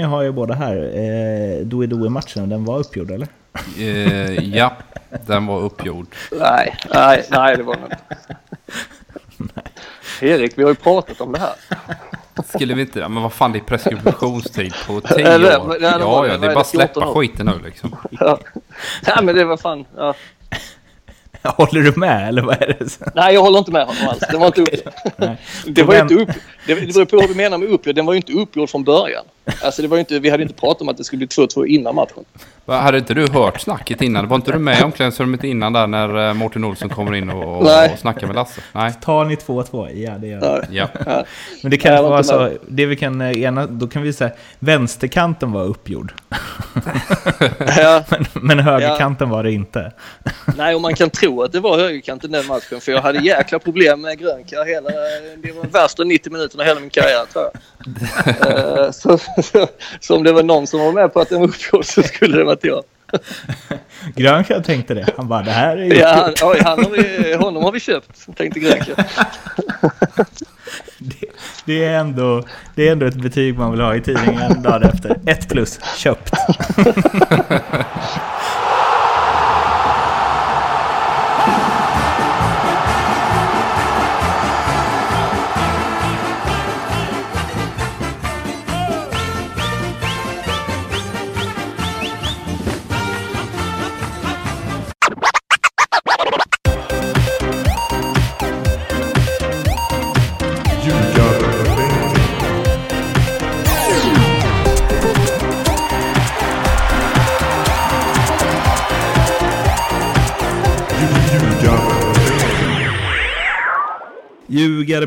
jag har er båda här, eh, Doi Doi-matchen, den var uppgjord eller? Eh, ja, den var uppgjord. Nej, nej, nej det var den inte. Erik, vi har ju pratat om det här. Skulle vi inte det? Men vad fan, det är preskriptionstid på 10 Eller, år. det Ja, ja, det är bara det, att släppa 14 år? skiten nu liksom. Ja. Nej, men det var fan... Ja. Håller du med eller vad är det? Nej, jag håller inte med honom alls. Den var inte upp... Det var ju Men- inte upp... Det, det beror på vad du menar med uppgjord. Den var ju inte uppgjord från början. Alltså, det var inte... Vi hade inte pratat om att det skulle bli 2-2 innan matchen. Va, Hade inte du hört snacket innan? Var inte du med i omklädningsrummet innan där när eh, Mårten Olsson kommer in och, och, och snackar med Lasse? Nej. Tar ni 2-2? Ja, det gör jag. Ja. Ja. Men det kan vara så, med. det vi kan eh, ena, då kan vi säga vänsterkanten var uppgjord. Ja. Men, men högerkanten var det inte. Nej, och man kan tro att det var högerkanten den matchen. För jag hade jäkla problem med grönkar hela... Det var de värsta 90 minuterna i hela min karriär, tror jag. Eh, så, så, så om det var någon som var med på att den var uppgjord så skulle det varit jag. Grönkär tänkte det. Han bara, det här är Ja, han, oj, han har vi, honom har vi köpt, tänkte grönkar. Det, det, är ändå, det är ändå ett betyg man vill ha i tidningen dagen efter. Ett plus, köpt.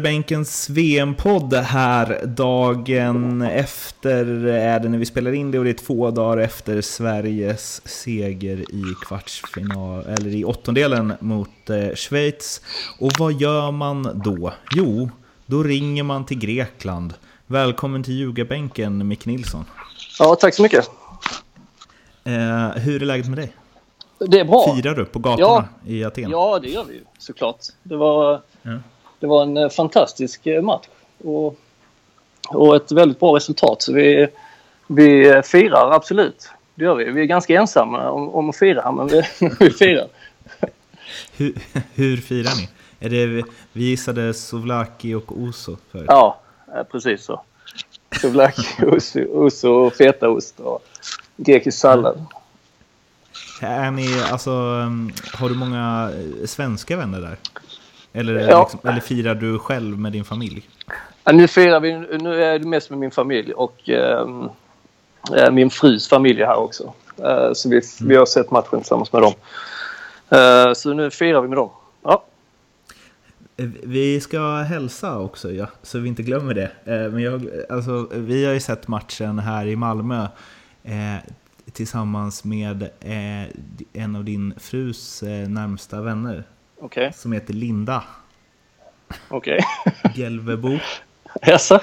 Ljugarbänkens VM-podd här dagen efter är det när vi spelar in det och det är två dagar efter Sveriges seger i kvartsfinal, eller i åttondelen mot eh, Schweiz. Och vad gör man då? Jo, då ringer man till Grekland. Välkommen till Ljugarbänken, Mick Nilsson. Ja, tack så mycket. Eh, hur är läget med dig? Det är bra. Firar du på gatorna Ja. i Aten? Ja, det gör vi ju såklart. Det var, Ja. Det var en eh, fantastisk eh, match och, och ett väldigt bra resultat. Så vi, vi eh, firar absolut. Det gör vi. Vi är ganska ensamma om, om att fira, men vi, vi firar. Hur, hur firar ni? Är det, vi gissade Sovlaki och Oso förut. Ja, precis så. Souvlaki, ost, ost och fetaost och grekisk sallad. Är ni, alltså, um, har du många svenska vänner där? Eller, Ja. liksom, eller firar du själv med din familj? Ja, nu firar vi, nu är det mest med min familj och eh, min frus familj är här också. Eh, så vi, vi har sett matchen tillsammans med dem. Eh, så nu firar vi med dem. Ja, Vi ska hälsa också, ja, så vi inte glömmer det. Eh, Men jag, alltså, vi har ju sett matchen här i Malmö tillsammans med en av din frus närmsta vänner okej. som heter Linda Okej. Gelvebo. Jaså?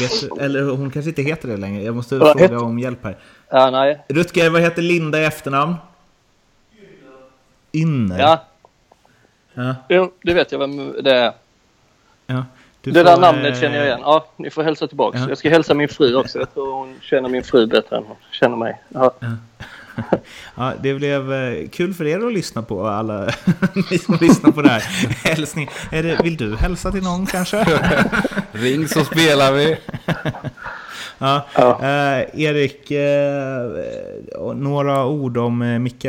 Vet eller hon kanske inte heter det längre. Jag måste fråga heter- om hjälp här. Ja, nej. Rutger, vad heter Linda i efternamn? Ynner. Ja, Ja, jo, det vet jag vem det är. ja. Du Det får, där namnet eh, känner jag igen. Ja, ni får hälsa tillbaka. Ja. Jag ska hälsa min fru också. Jag tror hon känner min fru bättre än hon känner mig. Ja. Ja, det blev eh, kul för er att lyssna på, alla ni som lyssnar på det här. Hälsning. Är det, vill du hälsa till någon kanske? Ring så spelar vi. Ja. Ja. Eh, Erik, eh, några ord om eh, Micke.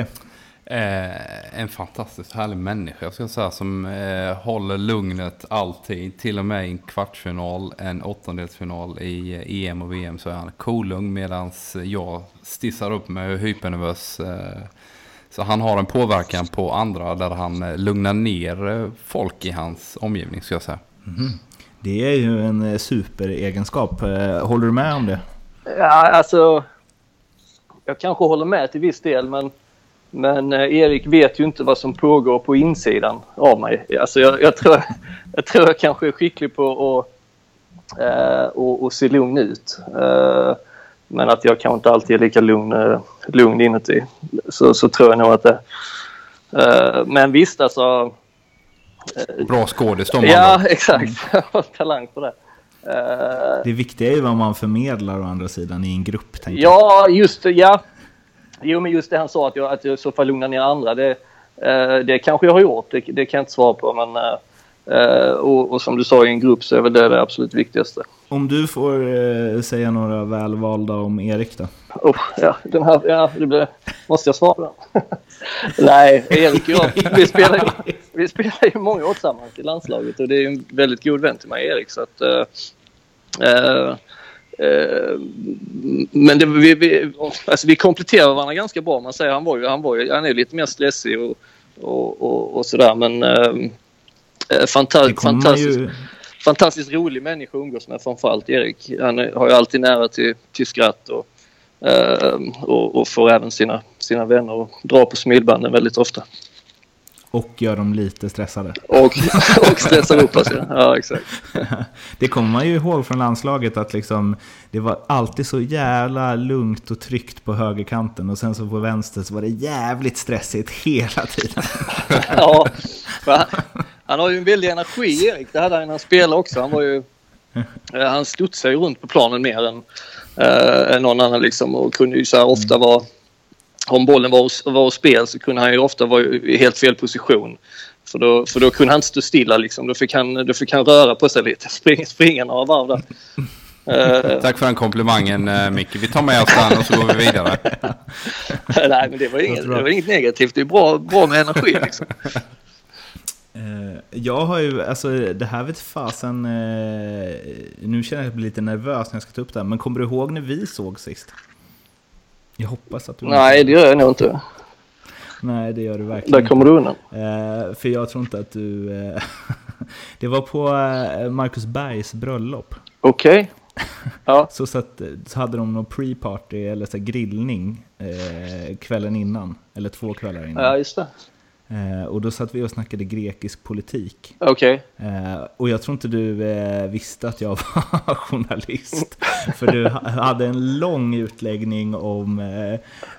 Eh, en fantastiskt härlig människa, jag ska säga, som eh, håller lugnet alltid. Till och med i en kvartsfinal, en åttondelsfinal i eh, EM och VM så är han kolugn medan jag stissar upp mig och är hypernervös. Eh, så han har en påverkan på andra där han eh, lugnar ner eh, folk i hans omgivning, ska jag säga. Det är ju en superegenskap. Håller du med om det? Ja, alltså. Jag kanske håller med till viss del, men, men eh, Erik vet ju inte vad som pågår på insidan av mig. Alltså, jag, jag, tror, jag tror jag kanske är skicklig på att eh, och, och se lugn ut. Eh, men att jag kanske inte alltid är lika lugn, eh, lugn inuti. Så, så tror jag nog att det... Eh, men visst, alltså. Bra skådis de Ja, exakt. Jag har talang på det. Eh, Det viktiga är ju vad man förmedlar å andra sidan i en grupp. Tänker Ja, just det. Ja. Jo, men just det han sa att jag, att jag i så fall lugnar ner andra. Det, eh, det kanske jag har gjort. Det, det kan jag inte svara på. Men, eh, eh, och, och som du sa i en grupp så är väl det det absolut viktigaste. Om du får eh, säga några välvalda om Erik då? Oh, ja, den här, ja, det blir, måste jag svara på den? Nej, Erik och jag, vi spelar, ju, vi spelar ju många år tillsammans i landslaget och det är en väldigt god vän till mig, Erik. Så att, eh, eh, men det, vi, vi, alltså vi kompletterar varandra ganska bra. Man säger han var ju, han var ju, han är lite mer stressig och, och, och, och sådär men eh, eh, fanta, Det kommer man fantastiskt ju... fantastiskt rolig människa att umgås med framförallt Erik. Han har ju alltid nära till, till skratt och, eh, och, och får även sina, sina vänner att dra på smilbanden väldigt ofta. Och gör dem lite stressade. Och, och stressar upp oss. Ja. ja, exakt. Det kommer man ju ihåg från landslaget att liksom, det var alltid så jävla lugnt och tryggt på högerkanten och sen så på vänster så var det jävligt stressigt hela tiden. Ja, han, han har ju en väldig energi Erik. Det hade han när han spelade också. Han var ju... eh, Han studsade ju runt på planen mer än, eh, än någon annan liksom och kunde ju så här ofta vara... Om bollen var, var spel så kunde han ju ofta vara i helt fel position. För då, för då kunde han inte stå stilla liksom. Då fick han, då fick han röra på sig lite. Springa, springa några varv där. Tack för den komplimangen eh, Micke. Vi tar med oss den och så går vi vidare. nej men det var, inget, det var inget negativt. Det är bra, bra med energi liksom. Eh, Jag har ju, alltså det här vet fasen, eh, nu känner jag att jag blir lite nervös när jag ska ta upp det här, men kommer du ihåg när vi såg sist? Jag hoppas att du Nej, det gör jag nog inte. Nej, det gör du verkligen Där kommer du undan. Eh, för jag tror inte att du... Eh, det var på eh, Marcus Bergs bröllop. Okej. Ja. Så, satt, så hade de någon pre-party eller så grillning eh, kvällen innan. Eller två kvällar innan. ja, just det. Eh, och då satt vi och snackade grekisk politik. Okej. Eh, och jag tror inte du eh, visste att jag var journalist. För du ha- hade en lång utläggning om,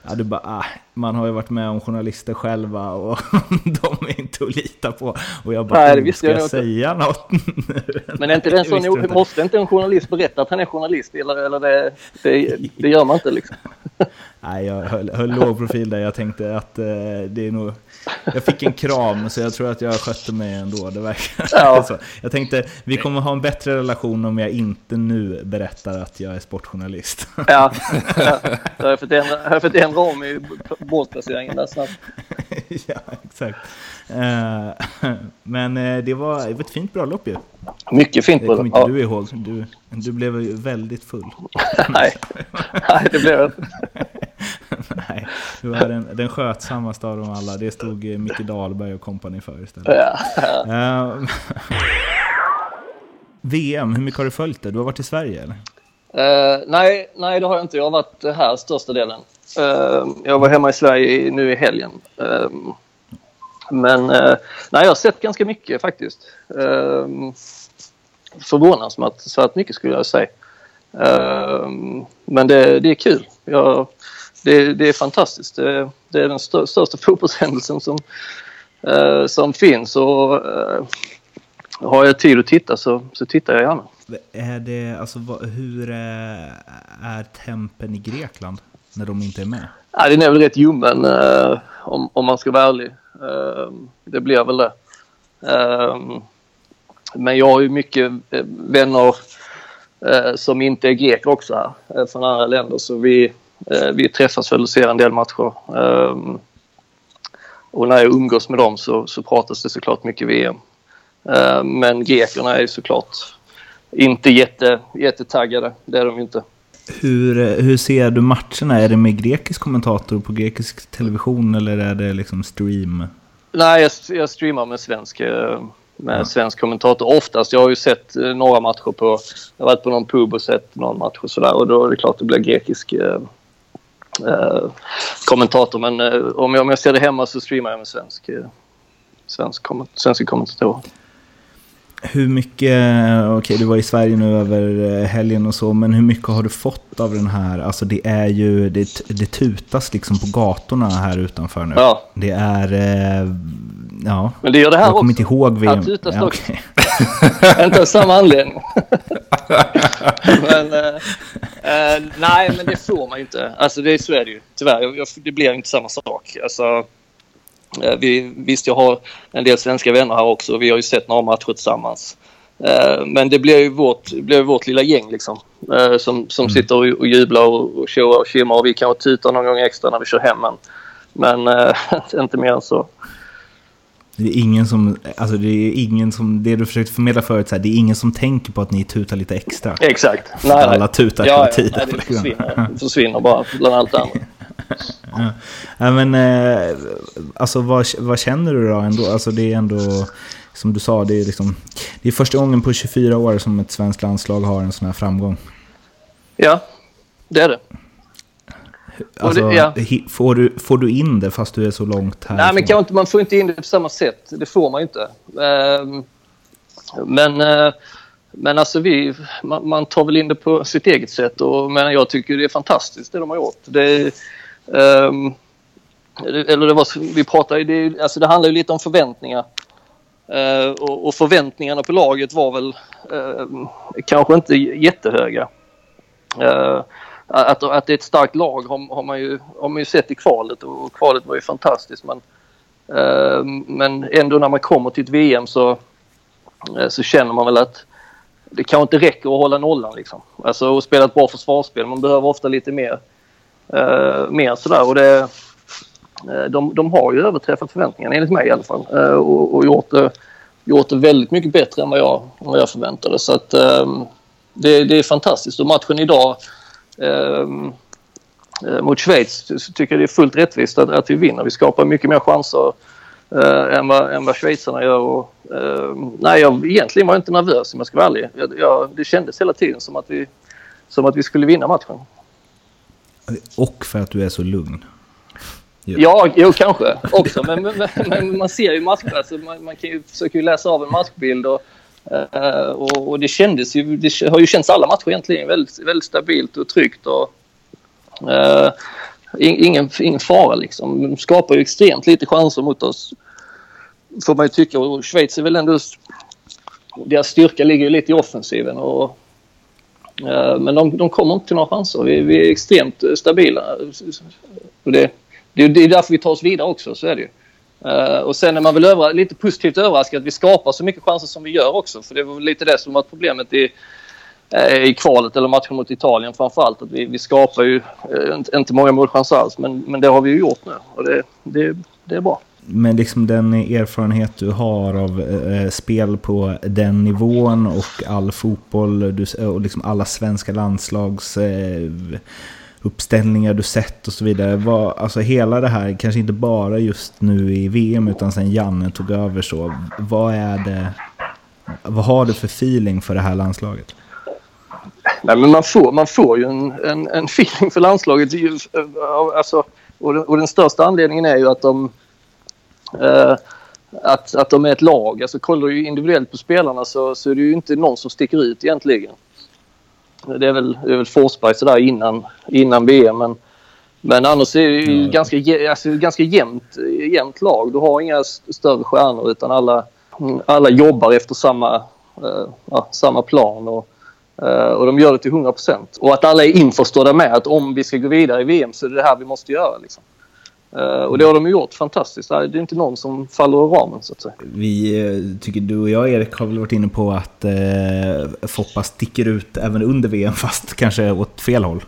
ja, du bara, ah, man har ju varit med om journalister själva och de är inte att lita på. Och jag bara, Nej, det "Oh, visste ska jag jag nog inte." säga något nu? Men är inte det en sån, inte. måste inte en journalist berätta att han är journalist? Eller, eller det, det, det gör man inte liksom. Nej, jag höll, höll låg profil där. Jag tänkte att eh, det är nog... Jag fick en kram, så jag tror att jag skötte mig ändå. Det verkar Ja. så. Jag tänkte, vi kommer ha en bättre relation om jag inte nu berättar att jag är sportjournalist. Ja, ja. Jag har fått ändra, jag har fått ändra om i båtplaceringen där snabbt. ja, exakt. Eh, men eh, det var, det var ett fint bröllop ju. Mycket fint Det kommer bröllop. inte du ihåg. Du, du blev ju väldigt full. Nej. Nej, det blev det inte. Nej, du var den, den skötsammaste av dem alla. Det stod eh, Micke Dahlberg och kompani för istället. Ja. Ehm, VM, hur mycket har du följt det? Du har varit i Sverige eller? Eh, nej, nej, det har jag inte. Jag har varit här största delen. Eh, jag var hemma i Sverige nu i helgen. Eh, men eh, nej, jag har sett ganska mycket faktiskt. Uh, förvånansvärt så att mycket skulle jag säga. Eh, men det, det är kul. Jag, det, det är fantastiskt. Det, det är den stö- största fotbollshändelsen som, eh, som finns. Och, eh, har jag tid att titta så, så tittar jag gärna. Är det, alltså, hur är, är tempen i Grekland när de inte är med? Ja, den är väl rätt ljummen eh, om, om man ska vara ärlig. Eh, det blir väl det. Eh, men jag har ju mycket eh, vänner eh, som inte är greker också här, eh, från andra länder. Så vi, eh, vi träffas väl och ser en del matcher. Eh, och när jag umgås med dem så, så pratas det såklart mycket VM. Eh, men grekerna är ju såklart inte jätte, jättetaggade. Det är de ju inte. Hur, eh, hur ser du matcherna? Är det med grekisk kommentator på grekisk television eller är det liksom stream? Nej, jag, jag streamar med svensk, eh, med Ja. svensk kommentator oftast. Jag har ju sett eh, några matcher på... Jag har varit på någon pub och sett någon match och sådär och då är det klart det blir grekisk eh, eh, kommentator. Men eh, om, jag, om jag ser det hemma så streamar jag med svensk, eh, svensk komment, svenska kommentatorer. Hur mycket, okej du var i Sverige nu över eh, helgen och så, men hur mycket har du fått av den här? Alltså det är ju, det, det tutas liksom på gatorna här utanför nu. Ja, Det är, eh, ja. men det gör det här Jag kommer också. inte ihåg VM. Här tutas Ja, okej. Inte av samma anledning. men, eh, nej, men det får man ju inte. Alltså det, så är det ju. Tyvärr, jag, jag, det blir inte samma sak. Alltså, eh, vi, visst, jag har en del svenska vänner här också. Vi har ju sett några matcher tillsammans. Eh, men det blir ju vårt, blir vårt lilla gäng liksom. Eh, som som mm. sitter och, och jublar och, och tjoar och tjimmar. Och vi kanske tutar någon gång extra när vi kör hem. Men, men inte mer än så. Det är ingen som, alltså det är ingen som, det du försökte förmedla förut, så här, det är ingen som tänker på att ni tutar lite extra. Exakt. Nej, alla tutar ja, hela tiden. Ja, det försvinner, det försvinner bara bland allt annat. ja. ja. men eh, alltså vad, vad känner du då ändå? Alltså det är ändå, som du sa, det är liksom, det är första gången på 24 år som ett svenskt landslag har en sån här framgång. Ja, det är det. Alltså, det, ja. får, du, får du in det fast du är så långt här? Nej, men kan inte, man får inte in det på samma sätt. Det får man ju inte. Uh, men, uh, men alltså vi, man, man, tar väl in det på sitt eget sätt. Och, men jag tycker det är fantastiskt det de har gjort. Det, um, eller det var, vi pratade, det, alltså det handlar ju lite om förväntningar. Uh, och, och, förväntningarna på laget var väl uh, kanske inte jättehöga. Uh, att, att det är ett starkt lag har, har, man, ju, har man ju sett i kvalet och kvalet var ju fantastiskt. Men, eh, men ändå när man kommer till ett VM så, eh, så känner man väl att det kanske inte räcker att hålla nollan liksom. Alltså och spela ett bra försvarsspel. Man behöver ofta lite mer, eh, mer sådär och det eh, de, de har ju överträffat förväntningarna enligt mig i alla fall eh, och, och gjort, det, gjort det väldigt mycket bättre än vad jag, vad jag förväntade. Så att, eh, det, det är fantastiskt och matchen idag mot Schweiz så tycker jag det är fullt rättvist att, att vi vinner. Vi skapar mycket mer chanser eh, än, vad, än vad schweizarna gör. Och, eh, nej, jag, egentligen var jag inte nervös om jag ska vara ärlig. Jag, jag, det kändes hela tiden som att, vi, som att vi skulle vinna matchen. Och för att du är så lugn. Jo. Ja, jo kanske också. Men, men, men man ser ju matcher. Alltså, man, man kan ju försöka läsa av en matchbild. Och, Uh, och, och, det kändes ju, det har ju känts alla matcher egentligen väldigt, väldigt stabilt och tryggt och uh, ingen, ingen fara liksom. De skapar ju extremt lite chanser mot oss. Får man ju tycka och Schweiz är väl ändå, deras styrka ligger ju lite i offensiven och uh, men de, de kommer inte till några chanser. Vi, vi är extremt stabila. Och det, det, det är därför vi tar oss vidare också, så är det ju. Uh, och sen är man väl över, lite positivt överraskad att vi skapar så mycket chanser som vi gör också. För det var lite det som var problemet i, uh, i kvalet eller matchen mot Italien framförallt. Att vi, vi skapar ju uh, inte, inte många målchanser alls men, men det har vi ju gjort nu och det, det, det är bra. Men liksom den erfarenhet du har av eh, spel på den nivån och all fotboll du, och liksom alla svenska landslags eh, uppställningar du sett och så vidare. Var, alltså hela det här, kanske inte bara just nu i VM utan sen Janne tog över så. Vad är det, vad har du för feeling för det här landslaget? Nej, men man, får, man får ju en, en, en feeling för landslaget. Eh, alltså, och, den, och den största anledningen är ju att de, eh, att, att de är ett lag. Alltså, kollar du individuellt på spelarna så, så är det ju inte någon som sticker ut egentligen. Det är väl, det är väl Forsberg sådär innan, innan VM. Men, men annars är det ju mm. ganska, alltså, ganska jämnt, jämnt lag. Du har inga större stjärnor utan alla, alla jobbar efter samma, uh, ja, samma plan. Och, uh, och de gör det till 100% Och att alla är införstådda med att om vi ska gå vidare i VM så är det det här vi måste göra. Liksom. Uh, och det har de gjort fantastiskt. Det är inte någon som faller ur ramen så att säga. Vi eh, tycker du och jag Erik har väl varit inne på att eh, Foppa sticker ut även under VM fast kanske åt fel håll.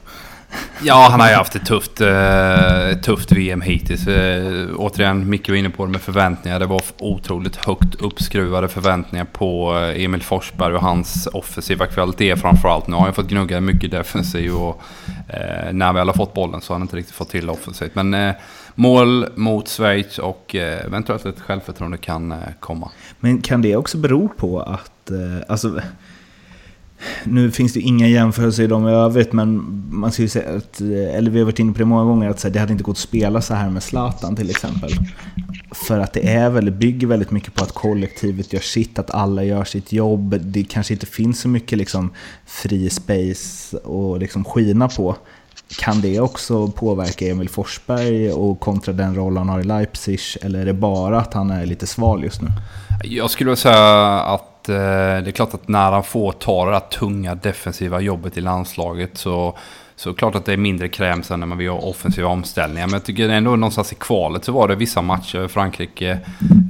Ja, han har ju haft ett tufft, eh, tufft VM hittills. Eh, återigen, Micke var inne på det med förväntningar. Det var otroligt högt uppskruvade förväntningar på eh, Emil Forsberg och hans offensiva kvalitet framförallt. Nu har han fått gnugga mycket defensiv och eh, när vi väl har fått bollen så har han inte riktigt fått till offensivt. Men eh, mål mot Schweiz och eh, eventuellt ett självförtroende kan eh, komma. Men kan det också bero på att, eh, alltså, nu finns det inga jämförelser i dem i övrigt, men man ska ju säga att, eh, eller vi har varit inne på det många gånger, att det hade inte gått att spela så här med Zlatan till exempel. För att det är väl, bygger väldigt mycket på att kollektivet gör sitt, att alla gör sitt jobb. Det kanske inte finns så mycket liksom fri space och liksom skina på. Kan det också påverka Emil Forsberg och kontra den roll han har i Leipzig? Eller är det bara att han är lite sval just nu? Jag skulle säga att att eh, det är klart att när han får ta det där tunga defensiva jobbet i landslaget så så klart att det är mindre kräm sen när man vill göra offensiva omställningar. Men jag tycker ändå någonstans i kvalet så var det vissa matcher, Frankrike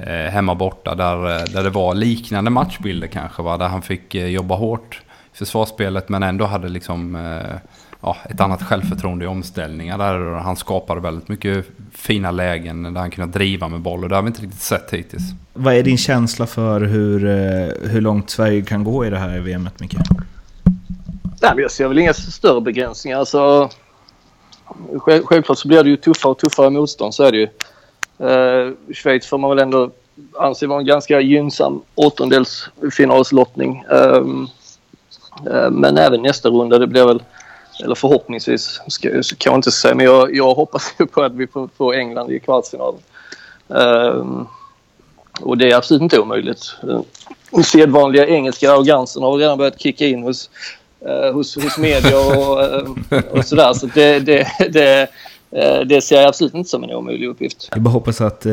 eh, hemma borta, där, eh, där det var liknande matchbilder kanske. Va? Där han fick eh, jobba hårt i försvarsspelet men ändå hade liksom eh, ja, ett annat självförtroende i omställningar. Där han skapade väldigt mycket fina lägen där han kunde driva med boll och det har vi inte riktigt sett hittills. Vad är din känsla för hur, eh, hur långt Sverige kan gå i det här VMet, Micke? Nej, men jag ser väl inga större begränsningar. Alltså, själv, självklart så blir det ju tuffare och tuffare motstånd, så är det ju. Uh, Schweiz får man väl ändå anse vara en ganska gynnsam åttondelsfinalslottning. Um, uh, men även nästa runda, det blir väl, eller förhoppningsvis, ska, kan jag inte säga, men jag, jag hoppas ju på att vi får, får England i kvartsfinalen. Um, och det är absolut inte omöjligt. Den sedvanliga engelska arrogansen har redan börjat kicka in hos eh, hos, hos media och, eh, och sådär. Så det, det, det, eh, det ser jag absolut inte som en omöjlig uppgift. Jag bara hoppas att,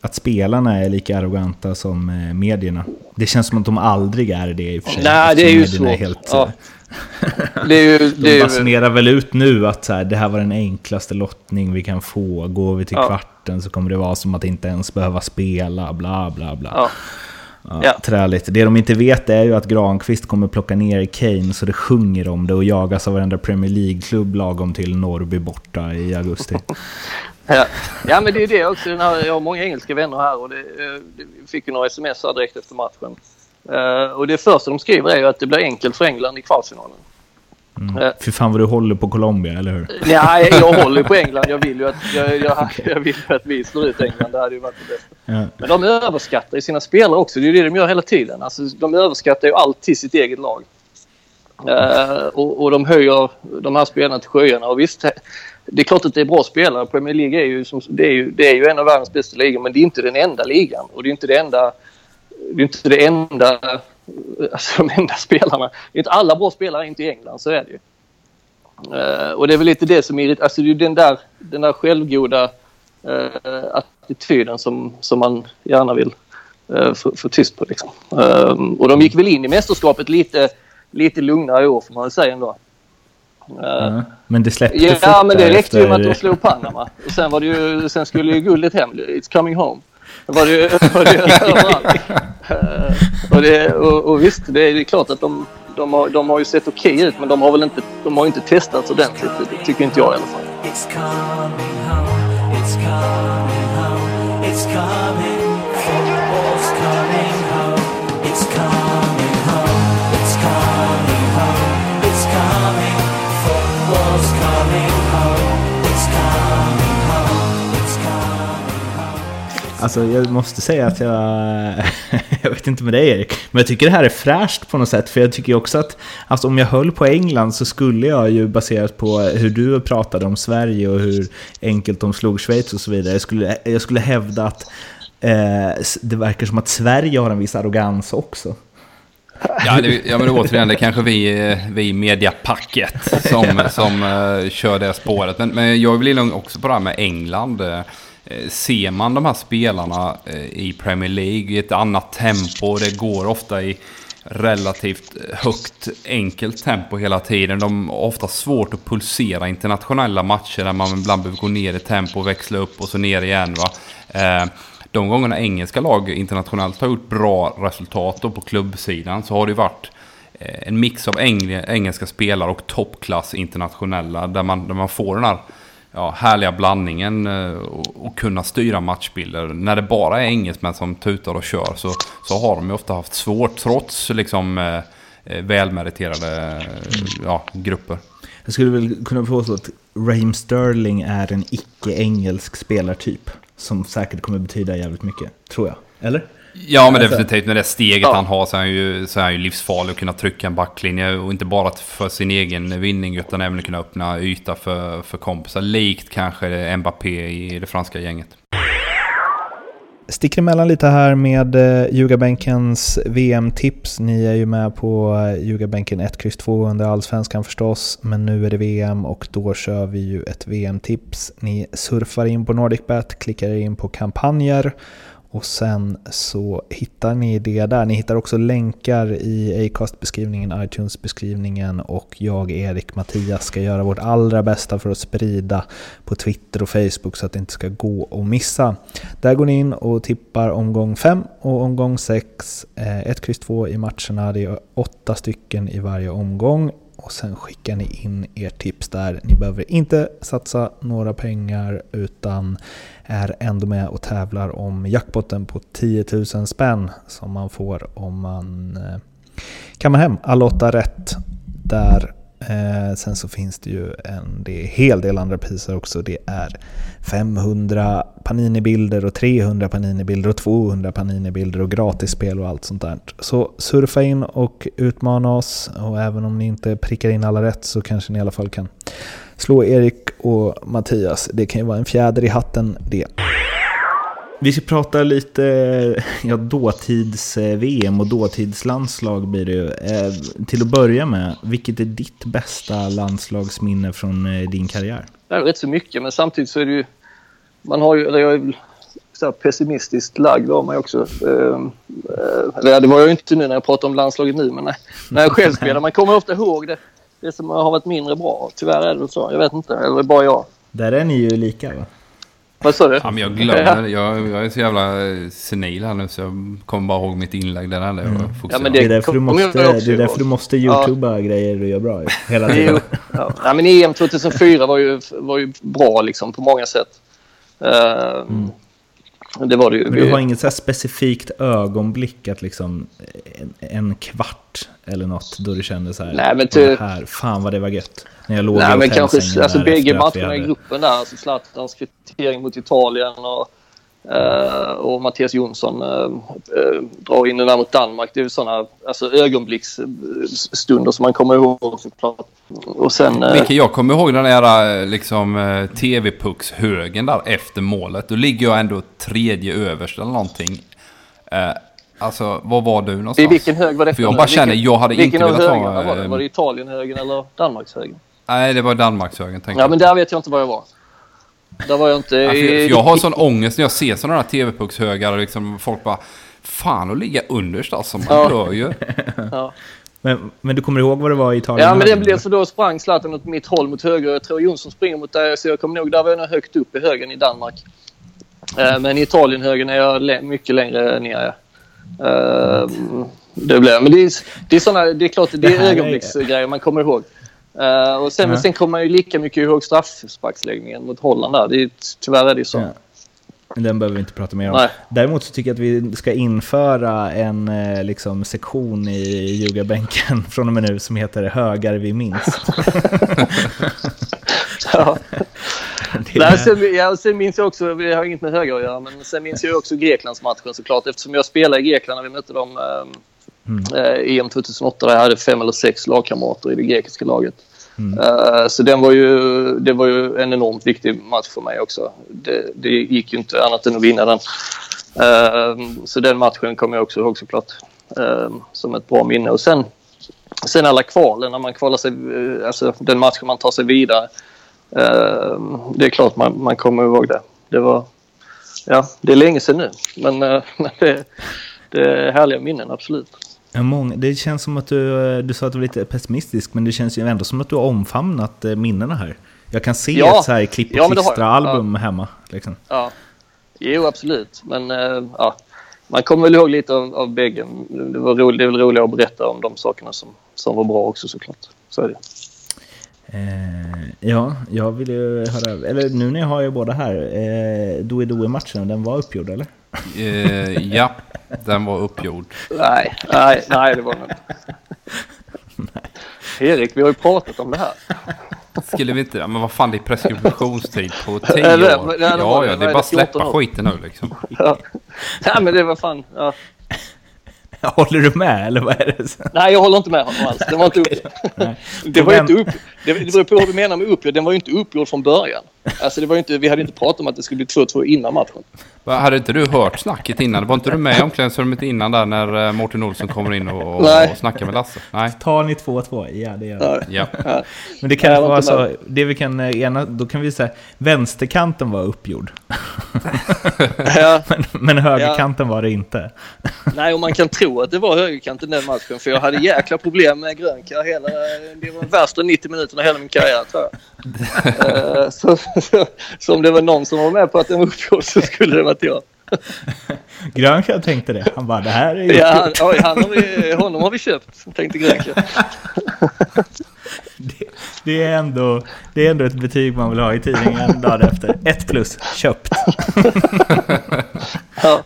att spelarna är lika arroganta som medierna. Det känns som att de aldrig är det i och för sig. Nej, det är ju. Är helt, ja. det är ju, de basunerar väl ut nu att så här, det här var den enklaste lottning vi kan få. Går vi till ja. kvarten så kommer det vara som att inte ens behöva spela, bla bla bla. Ja. Ja, ja. Träligt. Det de inte vet är ju att Granqvist kommer plocka ner Kane så det sjunger om det och jagas av varenda Premier League-klubb lagom till Norrby borta i augusti. ja. ja, men det är det också. Jag har många engelska vänner här och det, eh, det fick ju några sms här direkt efter matchen. Uh, och det första de skriver är ju att det blir enkelt för England i kvartsfinalen. Mm. Uh, Fy fan vad du håller på Colombia, eller hur? Nej, jag håller på England. Jag vill ju att, jag, jag, jag vill att vi slår ut England. Det hade ju varit det bästa. Ja. Men de överskattar ju sina spelare också. Det är ju det de gör hela tiden. Alltså, de överskattar ju alltid sitt eget lag. Uh, och, och, de höjer de här spelarna till sjöarna. Och visst, det är klart att det är bra spelare. Premier League är ju, som, det är ju, det är ju en av världens bästa ligor, men det är inte den enda ligan. Och det är inte det enda... Det är inte det enda... Alltså de enda spelarna. Det är inte alla bra spelare inte i England, så är det ju. Uh, och det är väl lite det som är Alltså det är den där, den där självgoda uh, attityden som, som man gärna vill uh, få, tyst på. Liksom. Uh, och de gick väl in i mästerskapet lite, lite lugnare i år får man väl säga ändå. Uh, men det släppte Ja, ja men det räckte efter... ju med att de slog Panama. Och sen, var det ju, sen skulle ju guldet hem. It's coming home. Var det, var det och, det, och, och visst, det är klart att de, de, har, de har ju sett okej okay ut men de har väl inte, de har inte testats ordentligt. Det tycker inte jag i alla fall. Alltså jag måste säga att jag jag vet inte med dig Erik, men jag tycker det här är fräscht på något sätt. För jag tycker också att alltså, om jag höll på England så skulle jag ju baserat på hur du pratade om Sverige och hur enkelt de slog Schweiz och så vidare. Jag skulle, jag skulle hävda att eh, det verkar som att Sverige har en viss arrogans också. Ja, det, ja men återigen, det är kanske vi, vi mediapacket som, som uh, kör det spåret. Men, men jag vill också på det här med England. Eh, ser man de här spelarna eh, i Premier League i ett annat tempo. Det går ofta i relativt eh, högt enkelt tempo hela tiden. De har ofta svårt att pulsera internationella matcher där man ibland behöver gå ner i tempo, och växla upp och så ner igen. Va? De gångerna engelska lag internationellt har gjort bra resultat på klubbsidan så har det varit en mix av engelska spelare och toppklass internationella där man, där man får den här ja, härliga blandningen eh, och, och, kunna styra matchbilder. När det bara är engelsmän som tutar och kör så, så har de ju ofta haft svårt trots liksom eh, eh välmeriterade eh, ja, grupper. Jag skulle väl kunna påstå att Raheem Sterling är en icke-engelsk spelartyp som säkert kommer betyda jävligt mycket, tror jag. Eller? Ja men alltså, definitivt med det steget ja. han har så är, han ju, så är han ju livsfarlig att kunna trycka en backlinje. Och inte bara för sin egen vinning utan även kunna öppna yta för, för kompisar. Likt kanske Mbappé i det franska gänget. Sticker emellan lite här med eh, Ljugarbänkens VM-tips. Ni är ju med på eh, Ljugarbänken 1, X 2 under Allsvenskan förstås. Men nu är det VM och då kör vi ju ett VM-tips. Ni surfar in på NordicBet, klickar in på kampanjer och sen så hittar ni det där. Ni hittar också länkar i Acast-beskrivningen, iTunes-beskrivningen och jag, Erik, Mattias ska göra vårt allra bästa för att sprida på Twitter och Facebook så att det inte ska gå att missa. Där går ni in och tippar omgång 5 och omgång 6. 1, X, 2 i matcherna. Det är åtta stycken i varje omgång och sen skickar ni in ert tips där. Ni behöver inte satsa några pengar utan är ändå med och tävlar om jackpotten på 10 000 spänn som man får om man eh, kammar hem alla åtta rätt där Eh, sen så finns det ju en det är hel del andra priser också. Det är 500 Panini-bilder och 300 Panini-bilder och 200 Panini-bilder och gratisspel och allt sånt där. Så surfa in och utmana oss och även om ni inte prickar in alla rätt så kanske ni i alla fall kan slå Erik och Mattias. Det kan ju vara en fjäder i hatten det. Vi ska prata lite ja, dåtids-VM och dåtidslandslag blir det ju. Eh, till att börja med, vilket är ditt bästa landslagsminne från eh, din karriär? Det är rätt så mycket, men samtidigt så är det ju... Man har ju, eller jag är så pessimistiskt lagd av mig också. Eh, eller det var jag ju inte nu när jag pratar om landslaget nu, men när, när jag själv spelar. Man kommer ofta ihåg det, det som har varit mindre bra. Tyvärr är det så. Jag vet inte, eller bara jag? Där är ni ju lika va? Vad sa du? Ja, men jag glömmer. Jag, jag är så jävla eh, senil här nu så jag kommer bara ihåg mitt inlägg. Enda jag ja, men det, det, är därför du måste, det är därför du måste youtuba ja. grejer du gör bra hela tiden. ja. ja. men EM 2004 var ju, var ju bra liksom på många sätt. Uh, mm. Det var det ju. Men du har inget så specifikt ögonblick att liksom en, en, kvart eller något då du kände så här. Nej, men ty... här fan vad det var gött. När jag låg Nej, men kanske alltså bägge matcherna hade... i gruppen där. Alltså Zlatans kvittering mot Italien och och Mattias Jonsson uh, uh, drar in den där mot Danmark. Det är sådana alltså, ögonblicksstunder som man kommer ihåg såklart. Och sen... Vilket jag kommer ihåg den där liksom, TV-puckshögen där efter målet. Då ligger jag ändå tredje överst eller någonting. alltså, var var du någonstans? I vilken hög var det? För jag bara känner, jag hade inte velat ha... Var det? var det Italienhögen eller Danmarkshögen? Nej, det var Danmarkshögen. Ja, men där vet jag inte var jag var. Där var jag inte... Ja, jag, jag har sån ångest när jag ser sådana här TV-puckshögar och liksom folk bara... Fan att ligga underst alltså, man ja. dör ju. ja. Men, men du kommer ihåg vad det var i Italien? Ja, men det blev så då sprang Zlatan åt mitt håll mot höger. Jag tror Jonsson springer mot där, så jag kommer ihåg, där var jag nog högt upp i högen i Danmark. Uh, men i Italien-högen är jag mycket längre ner. Uh, det blev, men det är, det är, såna, det är klart, det är ögonblicksgrejer man kommer ihåg. Uh, och sen, ja. sen kommer man ju lika mycket ihåg straffsparksläggningen mot Holland där. Det är, tyvärr är det så. Ja. Den behöver vi inte prata mer om. Nej. Däremot så tycker jag att vi ska införa en eh, liksom, sektion i ljugarbänken från och med nu som heter Högar vi minns. ja. Nej, sen, ja, sen minns jag också, det har inget med höger att göra, men sen minns jag också Greklandsmatchen såklart eftersom jag spelade i Grekland när vi mötte dem um, Mm. Eh, EM 2008 där jag hade fem eller sex lagkamrater i det grekiska laget. Mm. Uh, så den var ju, det var ju en enormt viktig match för mig också. Det, det gick ju inte annat än att vinna den. Uh, så den matchen kommer jag också ihåg såklart. Som ett bra minne. Och sen, sen alla kvalen, när man kvalar sig, alltså den matchen man tar sig vidare. det är klart man, man kommer ihåg det. Det var, ja, det är länge sedan nu. Men, men det, det är härliga minnen, absolut. Ja, många, det känns som att du, eh, du sa att du var lite pessimistisk, men det känns ju ändå som att du har omfamnat eh, minnena här. Jag kan se ja. ett så här klipp och ja, klistra-album ja. hemma. Liksom. Ja, jo absolut. Men äh, ja, man kommer väl ihåg lite av, av bägge. Det, var roligt, det är väl roligare att berätta om de sakerna som, som var bra också såklart. Så är det. Eh, ja, jag vill ju höra, eller nu när jag har er båda här, eh, Doe Doe-matchen, den var uppgjord eller? Eh, ja, den var uppgjord. Nej, nej, nej det var den inte. Erik, vi har ju pratat om det här. Skulle vi inte? Men vad fan, det är preskriptionstid på tio år. Ja, ja, det är bara att släppa skiten nu liksom. Ja. Nej, men det var fan... Ja. Håller du med eller vad är det? Nej, jag håller inte med honom alls. Den var inte upp... det var inte upp... Det beror på vad du menar med uppgjord. Den var ju inte uppgjord från början. Alltså det var ju inte, vi hade inte pratat om att det skulle bli 2-2 innan matchen. Va, Hade inte du hört snacket innan? Var inte du med i omklädningsrummet innan där när eh, Mårten Olsson kommer in och, och, Nej. och snackar med Lasse? Nej. Tar ni 2-2? Ja, det gör vi. Ja. Ja. Men det kan vara så, med. det vi kan eh, ena, då kan vi säga vänsterkanten var uppgjord. Ja, Men, men högerkanten var det inte. nej, och man kan tro att det var högerkanten den matchen för jag hade jäkla problem med Grönkär hela, det var värsta 90 minuterna i hela min karriär tror jag. Eh, så, så, om det var någon som var med på att den var uppgjord så skulle det varit jag. Grönkär tänkte det. Han bara, det här är Ja, han, oj, han har vi, honom har vi köpt, tänkte Grönkär. Det, är ändå, det är ändå ett betyg man vill ha i tidningen dagen efter. Ett plus, köpt. Ja,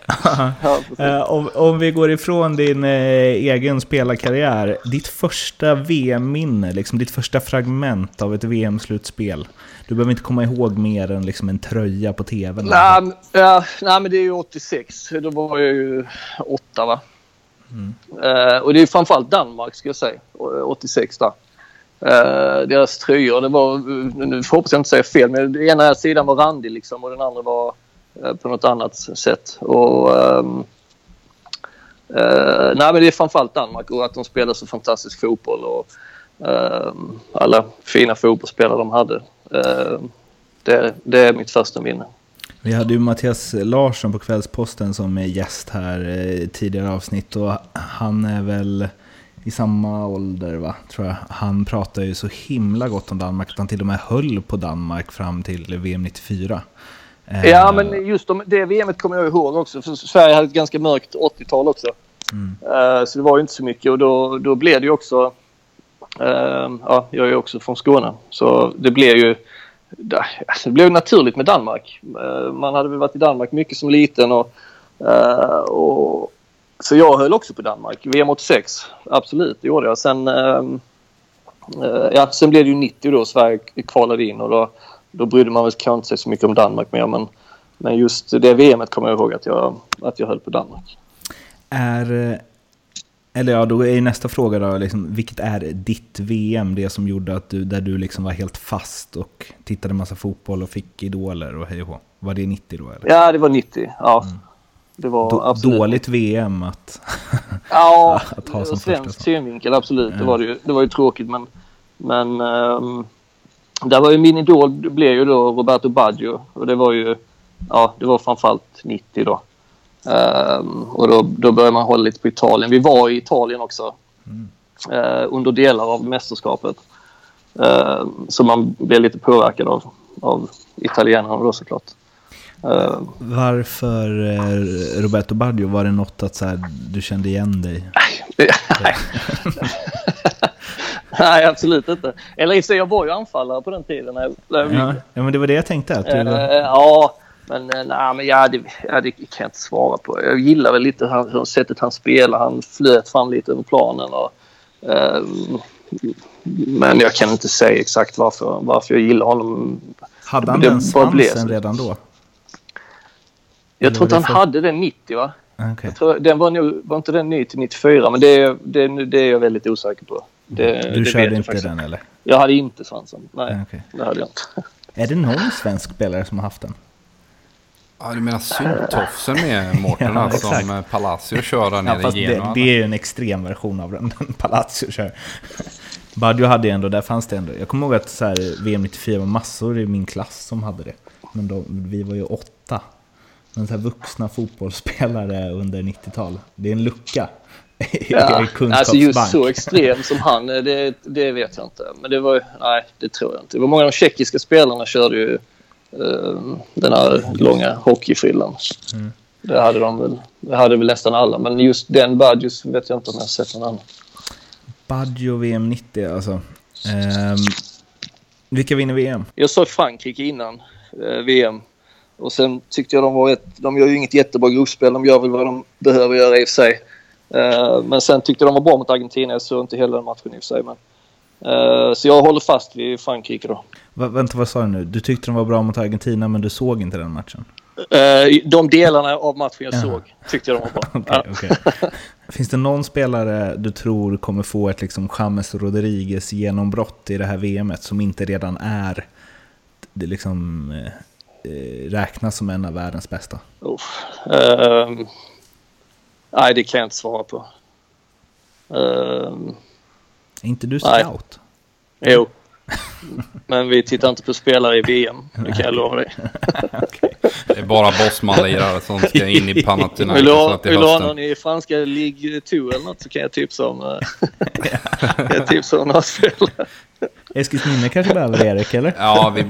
ja, precis. Eh, om, om vi går ifrån din eh, egen spelarkarriär, ditt första VM-minne, liksom ditt första fragment av ett VM-slutspel. Du behöver inte komma ihåg mer än liksom en tröja på tvn. Nej, ja, nej, men det är ju 86. Då var jag ju åtta va. Eh, och det är framförallt Danmark ska jag säga. Å- 86 där. Uh, deras tröjor, det var, nu hoppas jag inte säga fel, men den ena sidan var randig liksom och den andra var uh, på något annat sätt. Och, ehm, uh, nej men det är framförallt Danmark och att de spelar så fantastisk fotboll och ehm, alla fina fotbollsspelare de hade. Ehm, det, det är mitt första minne. Vi hade ju Mattias Larsson på Kvällsposten som är gäst här i tidigare avsnitt och han är väl i samma ålder va, tror jag. Han pratar ju så himla gott om Danmark att han till och med höll på Danmark fram till VM 94. Eh, Ja, men just de, det VMet kommer jag ihåg också. För Sverige hade ett ganska mörkt 80-tal också. Eh, så det var ju inte så mycket och då, då blev det ju också... eh, ja, jag är ju också från Skåne. Så det blev ju... alltså, Det blev naturligt med Danmark. Man hade väl varit i Danmark mycket som liten och... och så jag höll också på Danmark. VM 86, absolut, det gjorde jag. Sen, ehm, eh, ja, sen blev det ju 90 då Sverige kvalade in och då, då brydde man väl kanske inte sig så mycket om Danmark mer. Men, men just det VMet kommer jag ihåg att jag, att jag höll på Danmark. Är, eh, eller ja, då är nästa fråga då, liksom, vilket är ditt VM? Det som gjorde att du, där du liksom var helt fast och tittade massa fotboll och fick idoler och hej och hå. Var det 90 då eller? Ja, det var 90. Ja. Det var Då, absolut. dåligt VM att... Ja, att ha som svensk första. synvinkel absolut. Det Ja. var det ju. Det var ju tråkigt men... Men... ehm, där var ju min idol blev ju då Roberto Baggio och det var ju... Ja, det var framförallt 90 då. Ehm, och då, då började man hålla lite på Italien. Vi var i Italien också. eh, under delar av mästerskapet. Ehm, så man blev lite påverkad av, av italienarna då såklart. Ehm, Varför eh, Roberto Baggio? Var det något att så här, du kände igen dig? Nej, absolut inte. Eller i sig, jag var ju anfallare på den tiden. Ja, ja, men det var det jag tänkte. Att du Eh, var... ja, men, eh, nej, men ja, det, ja, det kan jag inte svara på. Jag gillar väl lite han, hur sättet han spelar. Han flöt fram lite över planen. Och, ehm, men jag kan inte säga exakt varför, varför jag gillar honom. Hade han den svansen redan då? Jag tror inte han det för- hade den 90 va? Ah. Jag tror, den var, nog, var inte den ny till 94 men det, är- det, det är jag väldigt osäker på. Det, det Du vet körde inte faktiskt den eller? Jag hade inte svansen. Nej, Ah, okej. det hade jag inte. Är det någon svensk spelare som har haft den? Ja, du menar syntofsen med Mårten Ja, som eh, Palacio kör där Ja, nere fast i det, Genoa? det är ju en extrem version av den, den Palazzo kör. Baggio hade ändå, där fanns det ändå. Jag kommer ihåg att så här, VM 94 var massor i min klass som hade det. Men de, vi var ju åtta. Men så här vuxna fotbollsspelare under 90-tal. Det är en lucka i Ja, alltså just så extrem som han, eh, det, det vet jag inte. Men det var nej det tror jag inte. Det var många av de tjeckiska spelarna körde ju eh, den här långa hockeyfrillan. Mm. Det hade de väl, det hade väl nästan alla. Men just den Badjus vet jag inte om jag har sett någon annan. Baggio VM 90 alltså. Ehm, vilka vinner VM? Jag sa Frankrike innan eh, VM. Och sen tyckte jag de var ett, de gör ju inget jättebra gruppspel. De gör väl vad de behöver göra i och för sig. Eh, men sen tyckte jag de var bra mot Argentina. Jag såg inte hela den matchen i och för sig. Men, eh, så jag håller fast vid Frankrike då. Va, vänta, vad sa du nu? Du tyckte de var bra mot Argentina men du såg inte den matchen? Eh, de delarna av matchen jag Jaha. såg tyckte jag de var bra. Ja. okej. Finns det någon spelare du tror kommer få ett liksom James Rodriguez genombrott i det här VMet som inte redan är det liksom räknas som en av världens bästa? Oh. Um, nej, det kan jag inte svara på. Um, Är inte du Nej. scout? jo. Men vi tittar inte på spelare i VM, det kan jag lova dig. Det är bara bossman-lirare som ska in i Vill Panathinaikos du så ha, vill du ha någon i franska Ligue 2 eller något så kan jag tipsa om, eh, kan jag tipsa om några spelare. Eskilsminne kanske behöver Erik, eller? Ja, vi,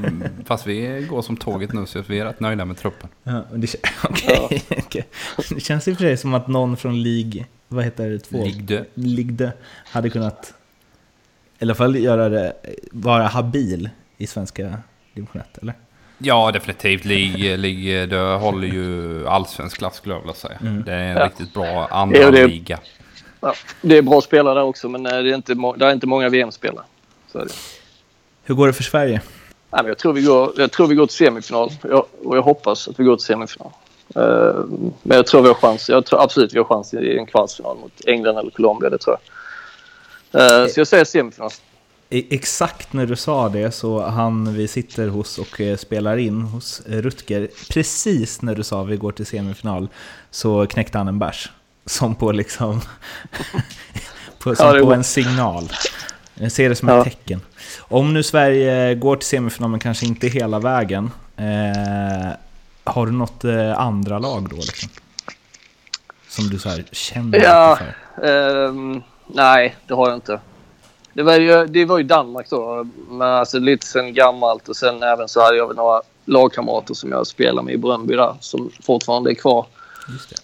fast vi går som tåget nu så vi är rätt nöjda med truppen. Ja, det, okej, okej. det känns i och för sig som att någon från League, vad heter det, två? Ligde. Ligde hade kunnat i alla fall göra det, vara habil i svenska division 1, eller? Ja, definitivt. League, League det håller ju allsvensk klass skulle jag vilja säga. Mm. Det är en Ja. riktigt bra andra Jo, det- liga. Ja, det är bra spelare där också men eh, det är inte, det är inte många VM-spelare. Så är det. Hur går det för Sverige? Nej, men jag, tror vi går, jag tror vi går till semifinal jag, och jag hoppas att vi går till semifinal. Eh, men jag tror vi har chans. Jag tror absolut vi har chans i en kvartsfinal mot England eller Colombia, det tror jag. Eh, så jag säger semifinal. Exakt när du sa det så han vi sitter hos och eh, spelar in hos eh, Rutger, precis när du sa vi går till semifinal så knäckte han en bärs. Som på liksom, på, som Ja, på en signal. Jag ser det som Ja. ett tecken. Om nu Sverige går till semifinal men kanske inte hela vägen, eh, har du något eh, andra lag då liksom? Som du så här känner Ja. för? Ehm, nej, det har jag inte. Det var ju, det var ju Danmark då, men alltså lite sen gammalt och sen även så hade jag väl några lagkamrater som jag spelar med i Bröndby där som fortfarande är kvar.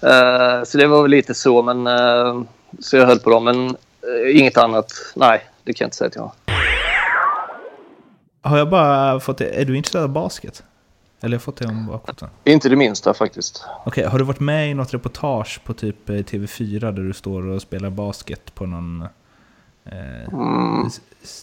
Det. Eh, så det var väl lite så, men eh, så jag höll på dem. Men eh, inget annat, nej, det kan jag inte säga att jag har. Har jag bara fått det, är du intresserad av basket? Eller har jag fått det om bakfoten? Inte det minsta faktiskt. Okej, har du varit med i något reportage på typ eh, TV4 där du står och spelar basket på någon eh, Mm.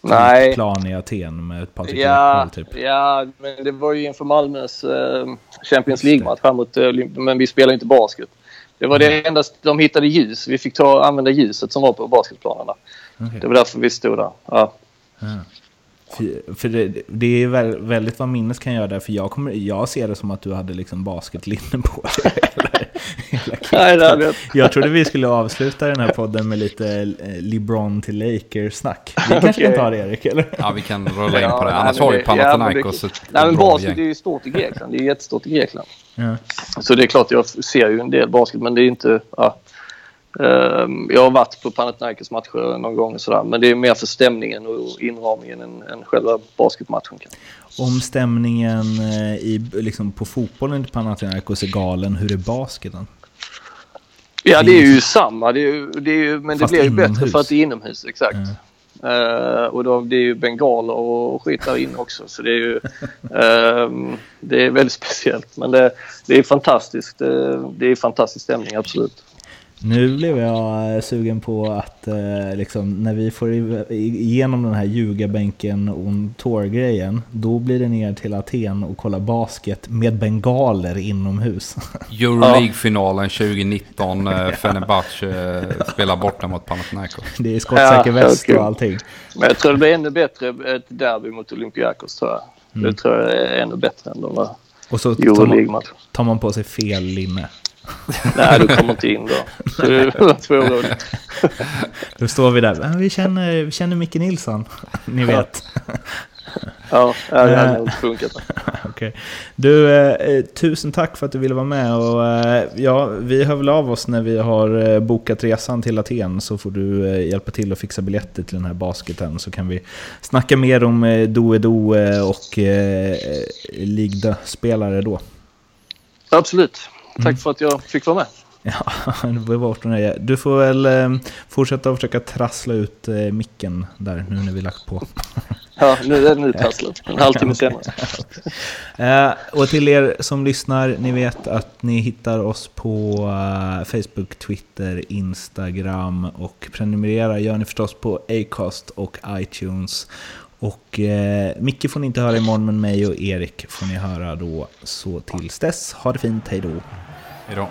Nej. plan i Aten med Patrik Ja, Ekwall typ? ja, men det var ju inför Malmös eh, Champions. League-match här mot eh, Olymp- men vi spelar inte basket. Det var Mm. det endast de hittade ljus. Vi fick ta använda ljuset som var på basketplanerna. Okej. Det var därför vi stod där. Ja. Ja. För, för det, det är väl, väldigt vad minnes kan göra där, för jag, kommer, jag ser det som att du hade liksom basketlinne på dig. Nej, det hade jag kittet. Jag trodde vi skulle avsluta den här podden med lite eh, LeBron till Lakers-snack. Vi kanske kan Okej. ta det Erik, eller? Ja, vi kan rulla in på det. Annars har ju Panathinaikos ett Nej, men basket är ju stort i Grekland. Det är jättestort i Grekland. Ja. Så det är klart jag ser ju en del basket men det är inte... Ja. Ehm, jag har varit på Panathinaikos matcher någon gång och sådär men det är mer för stämningen och inramningen än, än själva basketmatchen. Om stämningen eh, i, liksom på fotbollen i Panathinaikos är galen, hur är basketen? Ja det är ju samma det är ju, det är ju, men det Fast blir ju bättre för att det är inomhus exakt. Eh, och då, det är ju bengaler och skit där inne också så det är ju ehm, det är väldigt speciellt men det, det är fantastiskt. Det, det är fantastisk stämning absolut. Nu blev jag eh, sugen på att eh, liksom, när vi får igenom den här ljugarbänken on tour-grejen, då blir det ner till Aten och kolla basket med bengaler inomhus. Euroleague-finalen 2019. eh, Fenerbahce eh, spelar borta mot Panathinaikos. Det är skottsäker väst och allting. Men jag tror det blir ännu bättre ett derby mot Olympiakos tror jag. Mm. Det tror jag är ännu bättre än de var Och så tar man, tar man på sig fel linne. Nej, du kommer inte in då. Så. Då står vi där, "Ja, vi känner, vi känner Micke Nilsson, ni vet. Ja, det Eh. hade inte funkat. Okej. Du, eh, tusen tack för att du ville vara med. Och, eh, ja, vi hör väl av oss när vi har eh, bokat resan till Aten så får du eh, hjälpa till att fixa biljetter till den här basketen så kan vi snacka mer om eh, Doe eh, och eh, Ligda-spelare då. Absolut. Tack Mm. för att jag fick vara med. Ja, det var och nöje. Du får väl eh, fortsätta att försöka trassla ut eh, micken där nu när vi lagt på. Ja, nu är det uttrasslat. En halvtimme senare. Eh, och till er som lyssnar, ni vet att ni hittar oss på eh, Facebook, Twitter, Instagram och prenumerera gör ni förstås på Acast och iTunes. Och eh, Micke får ni inte höra imorgon, men mig och Erik får ni höra då. Så tills dess, ha det fint, hej då! Hej då.